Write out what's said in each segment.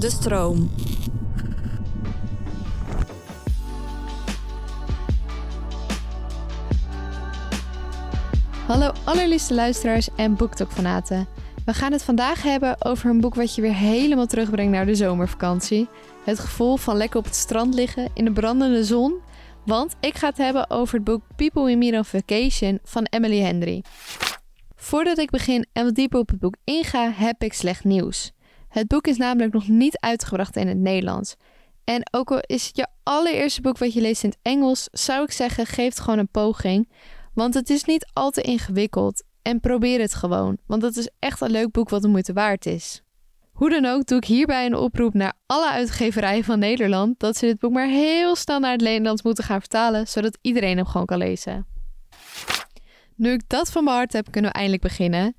De stroom. Hallo allerliefste luisteraars en BookTok-fanaten. We gaan het vandaag hebben over een boek wat je weer helemaal terugbrengt naar de zomervakantie. Het gevoel van lekker op het strand liggen in de brandende zon. Want ik ga het hebben over het boek People in Need on Vacation van Emily Henry. Voordat ik begin en wat dieper op het boek inga, heb ik slecht nieuws. Het boek is namelijk nog niet uitgebracht in het Nederlands. En ook al is het je allereerste boek wat je leest in het Engels, zou ik zeggen: geef het gewoon een poging. Want het is niet al te ingewikkeld. En probeer het gewoon, want het is echt een leuk boek wat de moeite waard is. Hoe dan ook doe ik hierbij een oproep naar alle uitgeverijen van Nederland dat ze dit boek maar heel snel naar het Nederlands moeten gaan vertalen, zodat iedereen hem gewoon kan lezen. Nu ik dat van mijn hart heb, kunnen we eindelijk beginnen.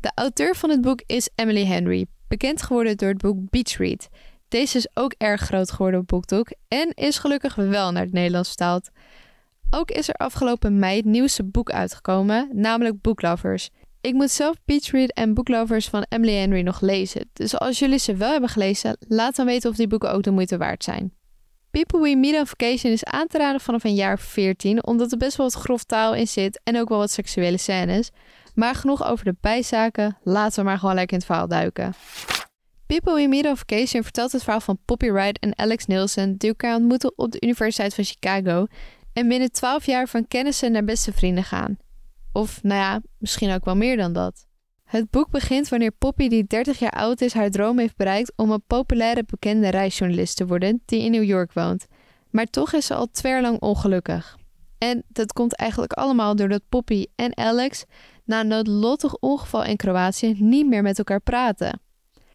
De auteur van het boek is Emily Henry, bekend geworden door het boek Beach Read. Deze is ook erg groot geworden op BookTok en is gelukkig wel naar het Nederlands vertaald. Ook is er afgelopen mei het nieuwste boek uitgekomen, namelijk Booklovers. Ik moet zelf Beach Read en Booklovers van Emily Henry nog lezen. Dus als jullie ze wel hebben gelezen, laat dan weten of die boeken ook de moeite waard zijn. People We Meet on Vacation is aan te raden vanaf een jaar 14, omdat er best wel wat grof taal in zit en ook wel wat seksuele scènes. Maar genoeg over de bijzaken, laten we maar gewoon lekker in het verhaal duiken. People Meet on Vacation vertelt het verhaal van Poppy Wright en Alex Nielsen, die elkaar ontmoeten op de Universiteit van Chicago en binnen 12 jaar van kennissen naar beste vrienden gaan. Of nou ja, misschien ook wel meer dan dat. Het boek begint wanneer Poppy, die 30 jaar oud is, haar droom heeft bereikt om een populaire bekende reisjournalist te worden die in New York woont. Maar toch is ze al twee jaar lang ongelukkig. En dat komt eigenlijk allemaal doordat Poppy en Alex na een noodlottig ongeval in Kroatië niet meer met elkaar praten.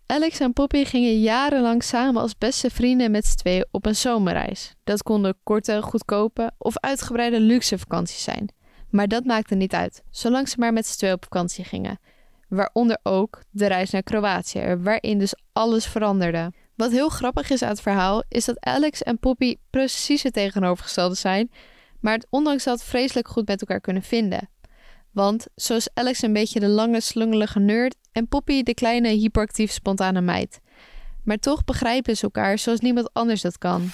Alex en Poppy gingen jarenlang samen als beste vrienden met z'n tweeën op een zomerreis. Dat konden korte, goedkope of uitgebreide luxe vakanties zijn. Maar dat maakte niet uit, zolang ze maar met z'n tweeën op vakantie gingen. Waaronder ook de reis naar Kroatië, waarin dus alles veranderde. Wat heel grappig is aan het verhaal, is dat Alex en Poppy precies het tegenovergestelde zijn, maar het ondanks dat vreselijk goed met elkaar kunnen vinden. Want zoals Alex een beetje de lange, slungelige nerd en Poppy de kleine, hyperactief spontane meid. Maar toch begrijpen ze elkaar zoals niemand anders dat kan.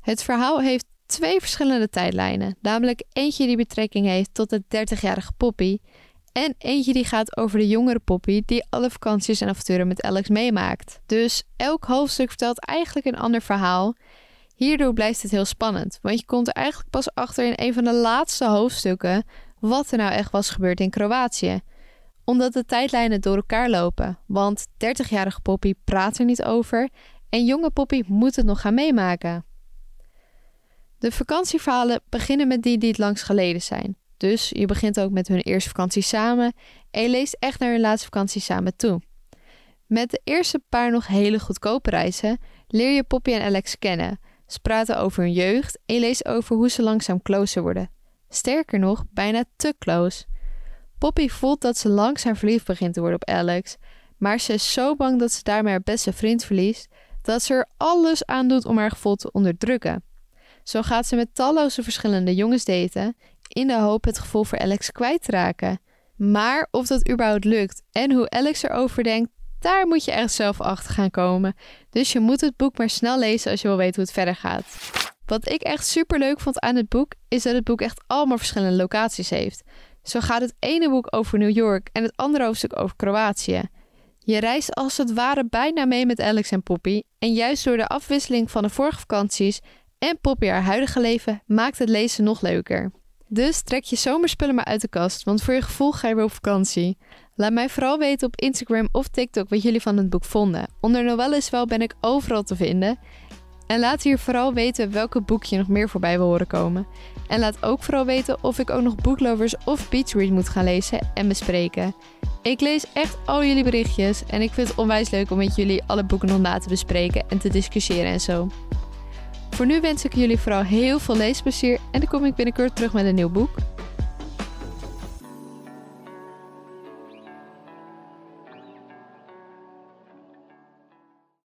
Het verhaal heeft twee verschillende tijdlijnen, namelijk eentje die betrekking heeft tot de 30-jarige Poppy en eentje die gaat over de jongere Poppy die alle vakanties en avonturen met Alex meemaakt. Dus elk hoofdstuk vertelt eigenlijk een ander verhaal. Hierdoor blijft het heel spannend, want je komt er eigenlijk pas achter in een van de laatste hoofdstukken wat er nou echt was gebeurd in Kroatië. Omdat de tijdlijnen door elkaar lopen, want 30-jarige Poppy praat er niet over en jonge Poppy moet het nog gaan meemaken. De vakantieverhalen beginnen met die die het langs geleden zijn. Dus je begint ook met hun eerste vakantie samen en je leest echt naar hun laatste vakantie samen toe. Met de eerste paar nog hele goedkope reizen leer je Poppy en Alex kennen. Ze praten over hun jeugd en je leest over hoe ze langzaam closer worden. Sterker nog, bijna te close. Poppy voelt dat ze langzaam verliefd begint te worden op Alex, maar ze is zo bang dat ze daarmee haar beste vriend verliest, dat ze er alles aan doet om haar gevoel te onderdrukken. Zo gaat ze met talloze verschillende jongens daten in de hoop het gevoel voor Alex kwijt te raken. Maar of dat überhaupt lukt en hoe Alex erover denkt, daar moet je echt zelf achter gaan komen. Dus je moet het boek maar snel lezen als je wil weten hoe het verder gaat. Wat ik echt super leuk vond aan het boek, is dat het boek echt allemaal verschillende locaties heeft. Zo gaat het ene boek over New York en het andere hoofdstuk over Kroatië. Je reist als het ware bijna mee met Alex en Poppy. En juist door de afwisseling van de vorige vakanties en Poppy haar huidige leven maakt het lezen nog leuker. Dus trek je zomerspullen maar uit de kast, want voor je gevoel ga je weer op vakantie. Laat mij vooral weten op Instagram of TikTok wat jullie van het boek vonden. Onder Noelle is wel ben ik overal te vinden. En laat hier vooral weten welke boek je nog meer voorbij wil horen komen. En laat ook vooral weten of ik ook nog Booklovers of Beachread moet gaan lezen en bespreken. Ik lees echt al jullie berichtjes en ik vind het onwijs leuk om met jullie alle boeken nog na te bespreken en te discussiëren en zo. Voor nu wens ik jullie vooral heel veel leesplezier en dan kom ik binnenkort terug met een nieuw boek.